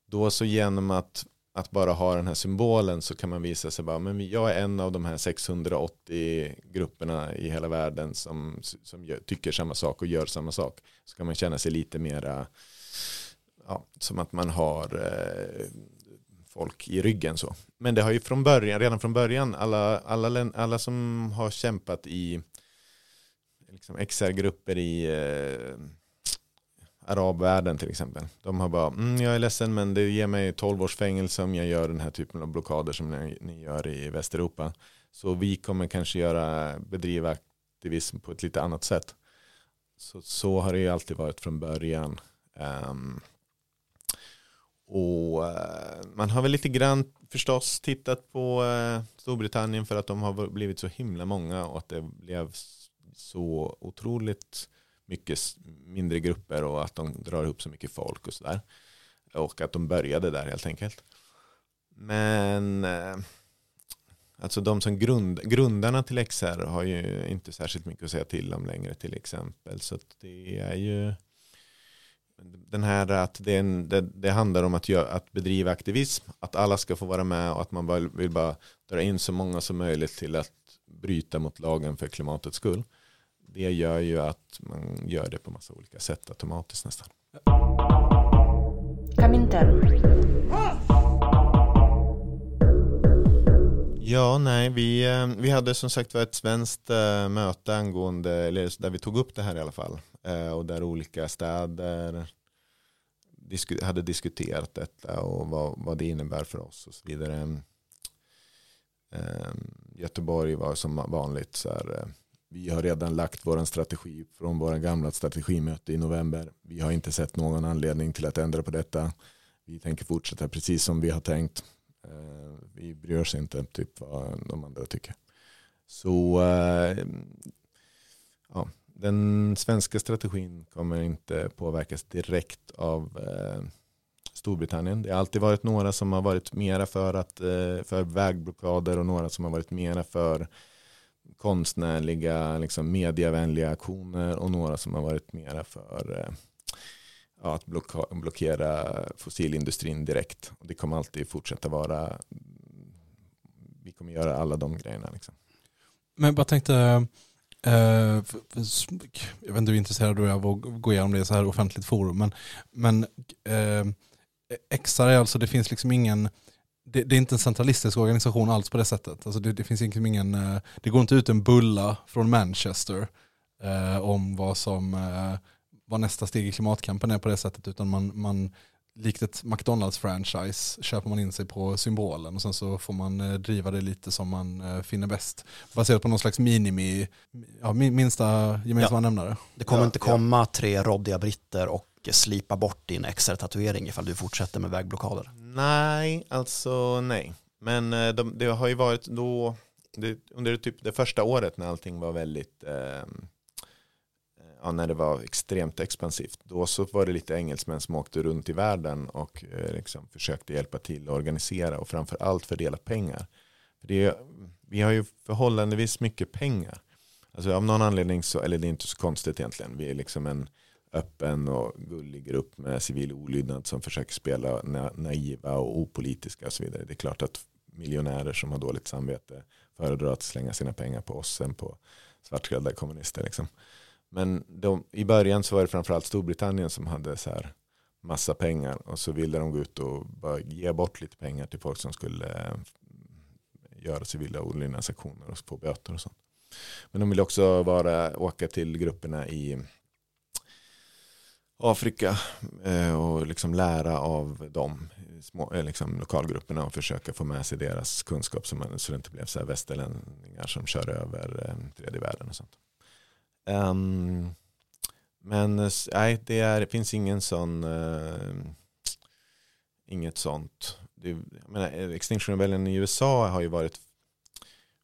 Då så genom att, att bara ha den här symbolen så kan man visa sig bara, men jag är en av de här 680 grupperna i hela världen som, som gör, tycker samma sak och gör samma sak. Så kan man känna sig lite mera ja, som att man har eh, folk i ryggen så. Men det har ju från början, redan från början, alla, alla, alla som har kämpat i liksom XR-grupper i eh, arabvärlden till exempel. De har bara, mm, jag är ledsen men det ger mig 12 års fängelse om jag gör den här typen av blockader som ni, ni gör i Västeuropa. Så vi kommer kanske göra, bedriva aktivism på ett lite annat sätt. Så, så har det ju alltid varit från början. Um, och eh, man har väl lite grann förstås tittat på eh, Storbritannien för att de har blivit så himla många och att det blev så otroligt mycket mindre grupper och att de drar ihop så mycket folk och sådär. Och att de började där helt enkelt. Men eh, alltså de som grund, grundarna till XR har ju inte särskilt mycket att säga till om längre till exempel. Så att det är ju den här att det, en, det, det handlar om att, gö- att bedriva aktivism, att alla ska få vara med och att man bara vill bara dra in så många som möjligt till att bryta mot lagen för klimatets skull. Det gör ju att man gör det på massa olika sätt automatiskt nästan. Ja, nej, vi, eh, vi hade som sagt var ett svenskt eh, möte angående, eller där vi tog upp det här i alla fall. Eh, och där olika städer hade diskuterat detta och vad, vad det innebär för oss och så vidare. Ehm, Göteborg var som vanligt så här, eh, vi har redan lagt vår strategi från våra gamla strategimöte i november. Vi har inte sett någon anledning till att ändra på detta. Vi tänker fortsätta precis som vi har tänkt. Ehm, vi bryr oss inte typ vad de andra tycker. Så eh, ja, den svenska strategin kommer inte påverkas direkt av eh, Storbritannien. Det har alltid varit några som har varit mera för, att, eh, för vägblockader och några som har varit mera för konstnärliga, liksom medievänliga aktioner och några som har varit mera för eh, ja, att blocka, blockera fossilindustrin direkt. Och det kommer alltid fortsätta vara, vi kommer göra alla de grejerna. Liksom. Men jag bara tänkte, Eh, jag vet inte hur intresserad du är av att gå igenom det så här offentligt forum, men, men eh, XR är alltså, det finns liksom ingen, det, det är inte en centralistisk organisation alls på det sättet. Alltså det, det finns liksom ingen, eh, det går inte ut en bulla från Manchester eh, om vad som, eh, vad nästa steg i klimatkampen är på det sättet, utan man, man likt ett McDonalds-franchise köper man in sig på symbolen och sen så får man eh, driva det lite som man eh, finner bäst. Baserat på någon slags minimi, ja, min- minsta gemensamma nämnare. Det kommer Ja, inte ja. komma tre roddiga britter och slipa bort din XR-tatuering ifall du fortsätter med vägblockader. Nej, alltså nej. Men eh, de, det har ju varit då, det, under typ det första året när allting var väldigt, eh, ja, när det var extremt expansivt, då så var det lite engelsmän som åkte runt i världen och eh, liksom försökte hjälpa till att organisera och framför allt fördela pengar. För det, vi har ju förhållandevis mycket pengar. Alltså av någon anledning så, eller det är inte så konstigt egentligen, vi är liksom en öppen och gullig grupp med civil olydnad som försöker spela na naiva och opolitiska och så vidare. Det är klart att miljonärer som har dåligt samvete föredrar att slänga sina pengar på oss än på svartklädda kommunister. Liksom. Men de, i början så var det framförallt Storbritannien som hade så här massa pengar och så ville de gå ut och bara ge bort lite pengar till folk som skulle eh, göra civila olydnadsaktioner och få böter och sånt. Men de ville också vara, åka till grupperna i Afrika eh, och liksom lära av dem, små, eh, liksom lokalgrupperna och försöka få med sig deras kunskap så, man, så det inte blev så här västerlänningar som kör över tredje världen och sånt. Um, men nej, det, är, finns ingen sån, uh, inget sånt. Det, jag menar, eh, Extinction Rebellion i USA har ju varit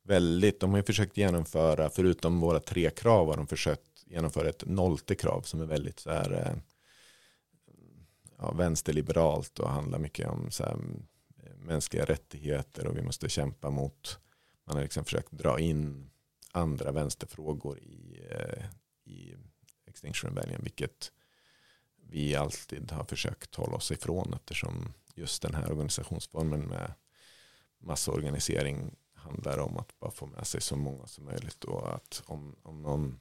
väldigt, de har ju försökt genomföra, förutom våra tre krav, har de försökt genomföra ett nollte krav som är väldigt så här, eh, ja, vänsterliberalt och handlar mycket om så här, mänskliga rättigheter och vi måste kämpa mot, man har liksom försökt dra in andra vänsterfrågor i, eh, i Extinction Rebellion, vilket vi alltid har försökt hålla oss ifrån eftersom just den här organisationsformen med massorganisering handlar om att bara få med sig så många som möjligt och att om, om någon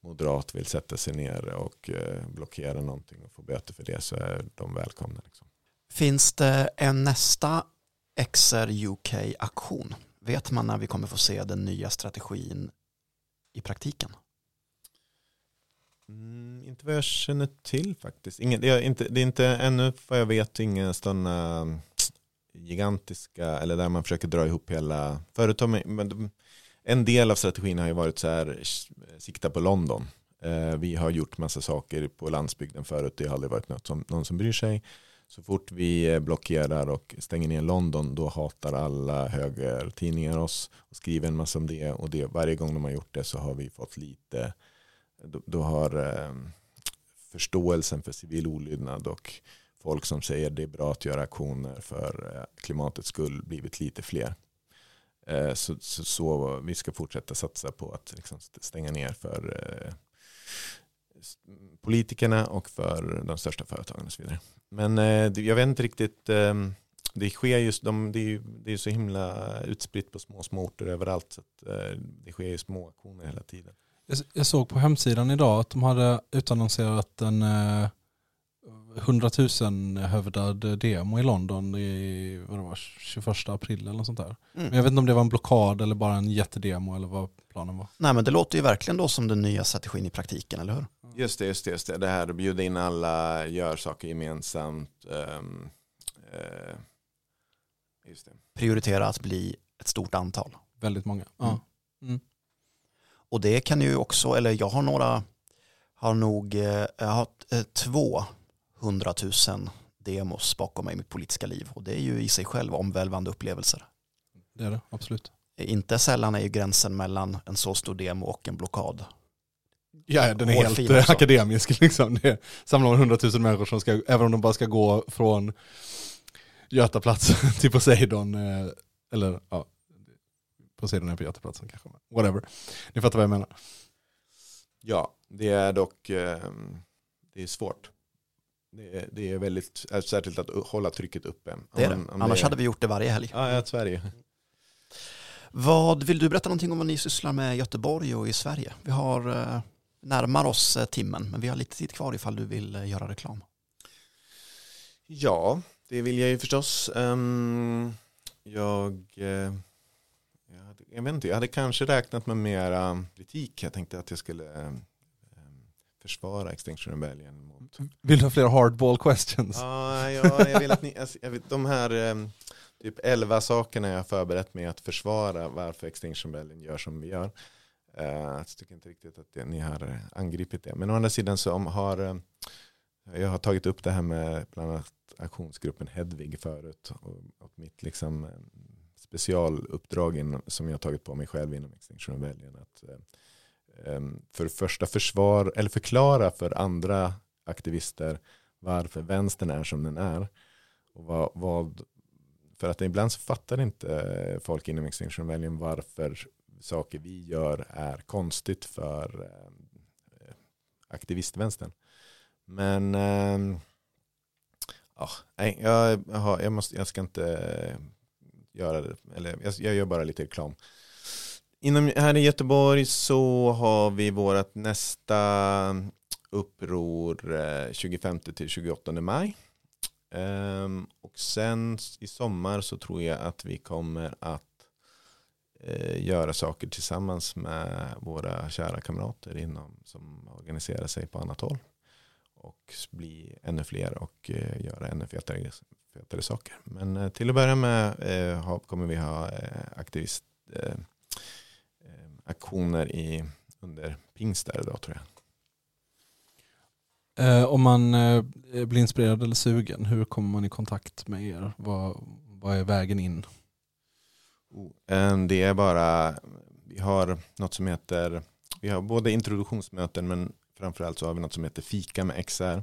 moderat vill sätta sig ner och eh, blockera någonting och få böter för det så är de välkomna. Liksom. Finns det en nästa XR UK-aktion? Vet man när vi kommer få se den nya strategin i praktiken? Mm, inte vad jag känner till faktiskt. Ingen, det, är inte, det är inte ännu vad jag vet inga sådana ehm, gigantiska, eller där man försöker dra ihop hela företag. Men en del av strategin har ju varit så här, sikta på London. Eh, vi har gjort massa saker på landsbygden förut, det har aldrig varit något som, någon som bryr sig. Så fort vi eh, blockerar och stänger ner London då hatar alla högertidningar oss och skriver en massa om det. Och det, varje gång de har gjort det så har vi fått lite, då, då har eh, förståelsen för civil olydnad och folk som säger det är bra att göra aktioner för eh, klimatets skull blivit lite fler. Eh, Så, så, så vi ska fortsätta satsa på att liksom stänga ner för eh, politikerna och för de största företagen och så vidare. Men eh, det- jag vet inte riktigt, eh, det sker just, de, det är ju det är så himla utspritt på små, små orter överallt så att, eh, det sker ju små aktioner hela tiden. Jag, jag såg på hemsidan idag att de hade utannonserat en eh, 100 000 hövdad demo i London i vad det var, 21 april eller något sånt där. Men Mm. jag vet inte om det var en blockad eller bara en jättedemo eller vad planen var. Nej men det låter ju verkligen då som den nya strategin i praktiken, eller hur? Just det, just det, just det. Det här att bjuda in alla, gör saker gemensamt. ehm, eh, just det. Prioritera att bli ett stort antal. Väldigt många. Mm. Ja. Och det kan ju också, eller jag har några, har nog, eh, jag har eh, två hundratusen demos bakom mig i mitt politiska liv. Och det är ju i sig själv omvälvande upplevelser. Det är det, absolut. Inte sällan är ju gränsen mellan en så stor demo och en blockad. Ja, den är helt eh, också. akademisk *laughs* liksom. Det samlar man 100 000 människor som ska, även om de bara ska gå från Götaplatsen *laughs* till Poseidon, eh, eller ja, Poseidon är på Götaplatsen kanske, whatever. Ni fattar vad jag menar. Ja, det är dock ehm, det är svårt. Det är, det är väldigt, äh, särskilt att hålla trycket uppe. Det är det. Om- om Annars det- hade vi gjort det varje helg. Ja, ja, Sverige. Vad Vill du berätta någonting om vad ni sysslar med i Göteborg och i Sverige? Vi har eh, närmar oss eh, timmen, men vi har lite tid kvar ifall du vill eh, göra reklam. Ja, det vill jag ju förstås. Ehm, jag, eh, jag, hade, jag vet inte, jag hade kanske räknat med mera kritik. Jag tänkte att jag skulle eh, försvara Extinction Rebellion mot Vill du ha fler hardball questions? Ja, ja jag vill att ni, jag vet, de här ehm, typ 11 sakerna jag har förberett mig att försvara varför Extinction Rebellion gör som vi gör. Eh, jag tycker inte riktigt att ni har eh, angripit det. Men å andra sidan så har eh, jag har tagit upp det här med bland annat aktionsgruppen Hedvig förut och, mitt liksom specialuppdrag som jag har tagit på mig själv inom Extinction Rebellion. Att, för det första försvar, eller förklara för andra aktivister varför vänstern är som den är. Och vad, vad, för att ibland så fattar inte folk inom Extinction Rebellion varför saker vi gör är konstigt för eh, aktivistvänstern. Men ehm, ja, jag, jag, har, jag, måste, jag ska inte eh, göra det, eller jag, jag gör bara lite reklam. Inom, här i Göteborg så har vi vårt nästa uppror eh, 25 till 28 maj. Ehm, och sen i sommar så tror jag att vi kommer att Eh, göra saker tillsammans med våra kära kamrater inom, som organiserar sig på annat håll. Och bli ännu fler och eh, göra ännu fetare, fetare saker. Men eh, till att börja med kommer vi ha aktivist aktioner i, under pingstare idag tror jag. Om man blir inspirerad eller sugen, hur kommer man i kontakt med er? Vad, vad är vägen in? Oh. Ehm, det är bara, vi har något som heter, vi har både introduktionsmöten men framförallt så har vi något som heter fika med XR.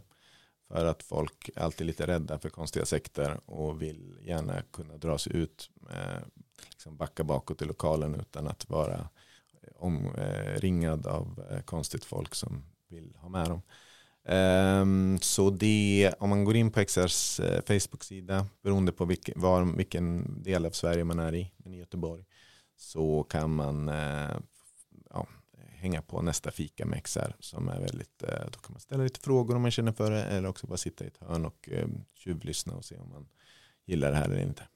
För att folk alltid är lite rädda för konstiga sekter och vill gärna kunna dra sig ut, eh, liksom backa bakåt i lokalen utan att vara eh, omringad eh, av konstigt folk som vill ha med dem. Um, så det, om man går in på XRs uh, eh, Facebook-sida, beroende på vilken, var, vilken del av Sverige man är i, men i Göteborg, så kan man uh, ja, hänga på nästa fika med XR som är väldigt, uh, då kan man ställa lite frågor om man känner för det eller också bara sitta i ett hörn och tjuvlyssna och se om man gillar det här eller inte.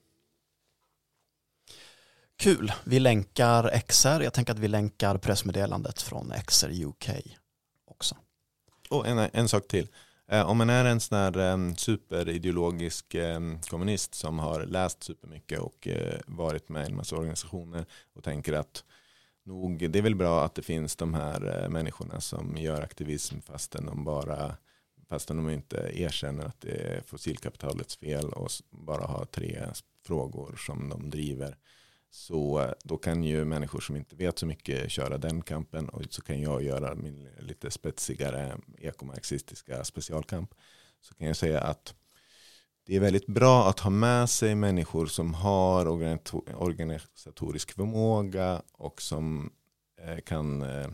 Kul, vi länkar XR. Jag tänker att vi länkar pressmeddelandet från XR UK också. Och en, en sak till. Eh, om man är en sån här eh, superideologisk eh, kommunist som har läst supermycket och varit med i en massa organisationer och tänker att nog, det är väl bra att det finns de här människorna som gör aktivism fastän de bara fastän de inte erkänner att det är fossilkapitalets fel och bara har tre frågor som de driver. Så eh, då kan ju människor som inte vet så mycket köra den kampen och så kan jag göra min lite spetsigare ekomarxistiska specialkamp. Så kan jag säga att det är väldigt bra att ha med sig människor som har organisatorisk förmåga och som eh, kan eh,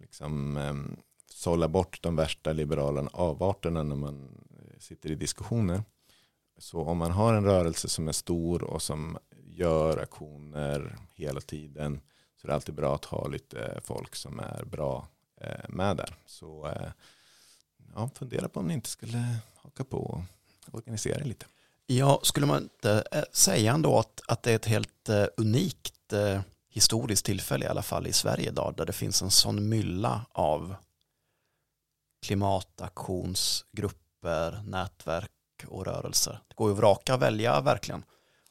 liksom, ehm, sålla bort de värsta liberala avarterna när man sitter i diskussioner. Så om man har en rörelse som är stor och som gör aktioner hela tiden så det är alltid bra att ha lite folk som är bra eh, med där. Så eh, ja, fundera på om ni inte skulle haka på och organisera er lite. Ja, skulle man inte eh, säga ändå att, att det är ett helt unikt historiskt tillfälle i alla fall i Sverige idag där det finns en sån mylla av klimataktionsgrupper, nätverk och rörelser. Det går ju att vraka och välja verkligen.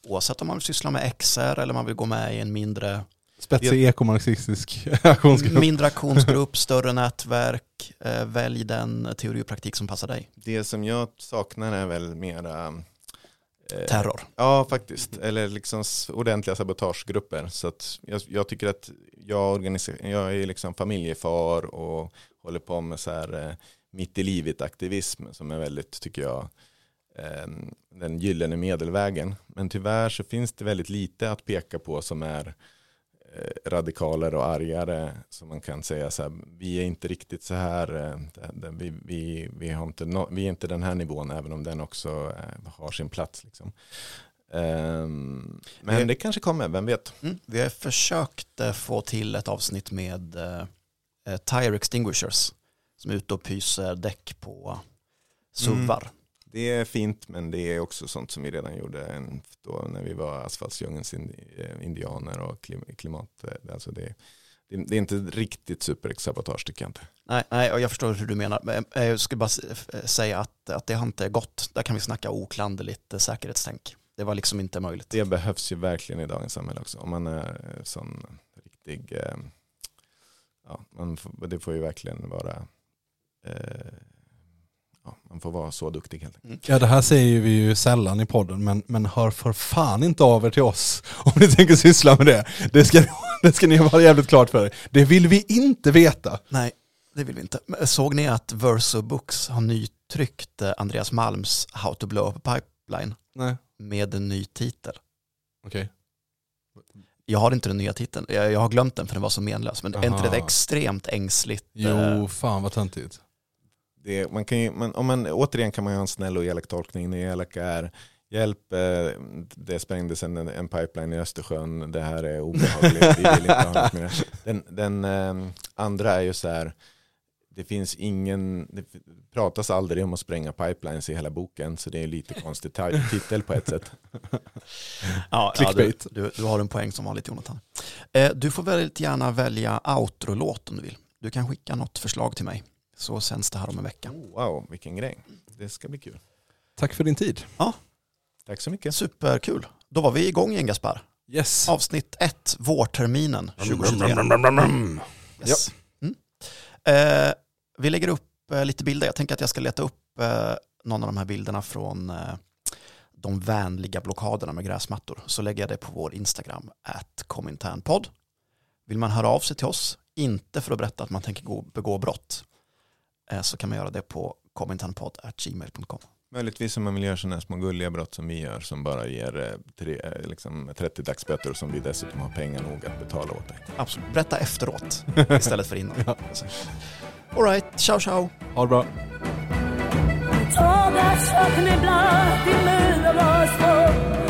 Oavsett om man vill syssla med XR eller man vill gå med i en mindre, Spetsig ekomarxistisk *laughs* aktionsgrupp. mindre aktionsgrupp, *laughs* större nätverk. Eh, välj den teori och praktik som passar dig. Det som jag saknar är väl mera eh, Terror. Ja, faktiskt. Eller liksom ordentliga sabotagegrupper. Så att jag, jag tycker att jag, jag är liksom familjefar och håller på med så här eh, mitt i livet aktivism som är väldigt, tycker jag, eh, den gyllene medelvägen. Men tyvärr så finns det väldigt lite att peka på som är eh, radikalare och argare som man kan säga så här, vi är inte riktigt så här, eh, vi, vi, vi, har inte nå- vi är inte den här nivån även om den också eh, har sin plats. Liksom. Ehm, men Det- kanske kommer, vem vet. Mm. Vi har försökt få till ett avsnitt med Tire Extinguishers som är ute och pyser däck på suvar. Det är fint men det är också sånt som vi redan gjorde då när vi var asfaltsdjungelns eh, indianer och klim- klimat. eh, Alltså det, det, är inte riktigt supersabotage tycker jag inte. Nej, nej, och jag förstår hur du menar. Men eh, Jag skulle bara säga att, att det har inte gått. Där kan vi snacka oklanderligt säkerhetstänk. Det var liksom inte möjligt. Det behövs ju verkligen i dagens samhälle också. Om man är sån riktig, ja, man det får ju verkligen vara, eh, ja, man får vara så duktig helt enkelt. Ja det här säger vi ju sällan i podden men, men hör för fan inte av er till oss *laughs* om ni tänker syssla med det. Det ska, *laughs* det ska ni vara jävligt klart för er. Det vill vi inte veta. Nej, det vill vi inte. Såg ni att Verso Books har nytryckt eh, Andreas Malms How to blow up a pipeline Nej. med en ny titel? Okej. Jag har inte den nya titeln. Jag, jag har glömt den för den var så menlös. Men är inte det Aha. ett extremt ängsligt? Jo, eh, fan vad töntigt. Det, man kan ju, man, om man, återigen kan man ha en snäll och elak tolkning. Det elaka är hjälp, eh, det sprängdes en, en pipeline i Östersjön, det här är obehagligt, vi vill inte ha något med det. *laughs* Den, den eh, andra är ju så här, det finns ingen, det pratas aldrig om att spränga pipelines i hela boken, så det är en lite konstig ti- titel på ett sätt. Ja, ja, du, du, du har en poäng som vanligt Jonathan. Eh, du får väldigt gärna välja outro-låt om du vill. Du kan skicka något förslag till mig. Så sänds det här om en vecka. Oh, wow, vilken grej. Det ska bli kul. Tack för din tid. Tack så mycket. Superkul. Då var vi igång igen Gaspar. Yes. Avsnitt 1, vårterminen 2023. Yes. Mm. Eh, vi lägger upp eh, lite bilder. Jag tänker att jag ska leta upp eh, någon av de här bilderna från eh, de vänliga blockaderna med gräsmattor. Så lägger jag det på vår Instagram, at kominternpodd. Vill man höra av sig till oss, inte för att berätta att man tänker gå, begå brott, så kan man göra det på kominternpodd.gmail.com. Möjligtvis om man vill göra sådana små gulliga brott som vi gör som bara ger eh, tre, eh, liksom 30 dagsböter och som vi dessutom har pengar nog att betala åt dig. Absolut. Berätta efteråt *laughs* istället för innan. All right, ciao ciao. Ha det bra. Tågar söker mig blott i mur och vår